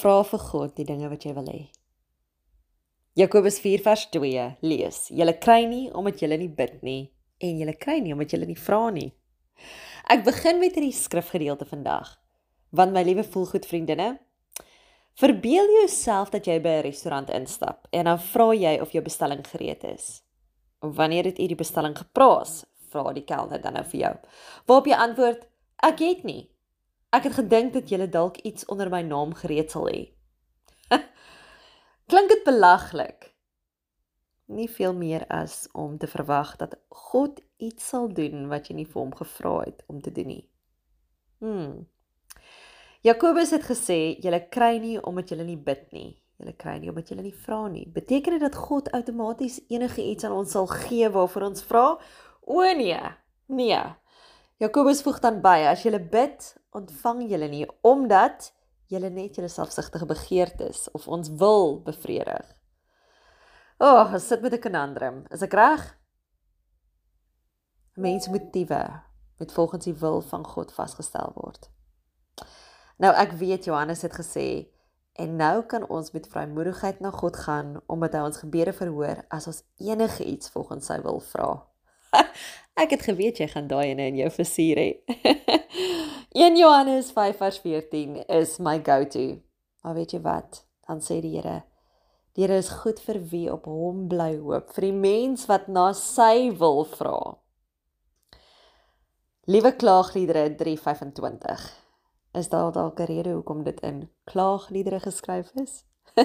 Vra vir God die dinge wat jy wil hê. Jakobus 4 vers 2 lees: Julle kry nie omdat julle nie bid nie en julle kry nie omdat julle nie vra nie. Ek begin met hierdie skrifgedeelte vandag. Want my liewe voelgoed vriendinne, verbeel jouself dat jy by 'n restaurant instap en dan vra jy of jou bestelling gereed is. Wanneer het u die bestelling gepraat? Vra die kelner dan nou vir jou. Waarop jy antwoord: Ek het nie. Ek het gedink dat jy dalk iets onder my naam gereed sal hê. Klink dit belaglik? Nie veel meer as om te verwag dat God iets sal doen wat jy nie vir hom gevra het om te doen nie. Hmm. Jakobus het gesê julle kry nie omdat julle nie bid nie. Julle kry nie omdat julle nie vra nie. Beteken dit dat God outomaties enige iets aan ons sal gee waarvoor ons vra? O nee. Nee. Jakobus voeg dan by: As julle bid, ontvang julle nie omdat julle net julle selfsugtige begeertes of ons wil bevredig. O, oh, ons sit met 'n konandrum. Is ek reg? Mensmotiewe moet volgens die wil van God vasgestel word. Nou ek weet Johannes het gesê en nou kan ons met vrymoedigheid na God gaan omdat hy ons gebede verhoor as ons enige iets volgens sy wil vra. Ek het geweet jy gaan daai ene in jou versier hê. 1 Johannes 5:14 is my go-to. Maar weet jy wat? Dan sê die Here: Die Here is goed vir wie op hom bly hoop, vir die mens wat na sy wil vra. Liewe klaagliedere 3:25. Is daar dalk 'n rede hoekom dit in klaagliedere geskryf is?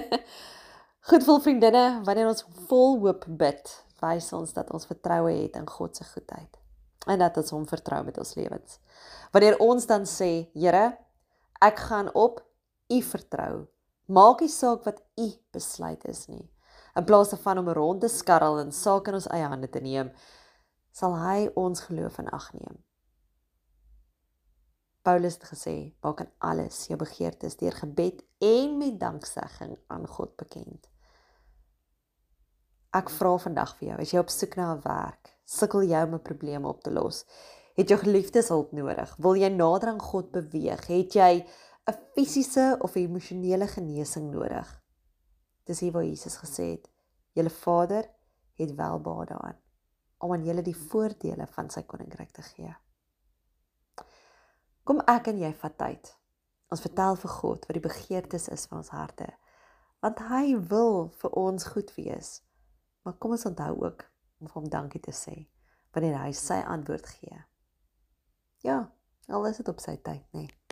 Goedvol vriendinne, wanneer ons vol hoop bid, wys ons dat ons vertroue het in God se goedheid en dat ons hom vertrou met ons lewens. Wanneer ons dan sê, Here, ek gaan op U vertrou. Maak nie saak wat U besluit is nie. In plaas daarvan om rond te skarrel en sake in ons eie hande te neem, sal hy ons geloof in ag neem. Paulus het gesê, maak aan alles jou begeertes deur gebed en met danksegging aan God bekend. Ek vra vandag vir jou, as jy op soek na 'n werk, sukkel jy om 'n probleem op te los, het jy geliefdeshulp nodig, wil jy nader aan God beweeg, het jy 'n fisiese of emosionele genesing nodig. Dis hier waar Jesus gesê het, julle Vader het welbehae daarin om aan julle die voordele van sy koninkryk te gee. Kom ek en jy vat tyd. Ons vertel vir God wat die begeertes is van ons harte, want hy wil vir ons goed wees. Maar kom ons onthou ook om hom dankie te sê wanneer hy sy antwoord gee. Ja, al is dit op sy tyd, nê. Nee.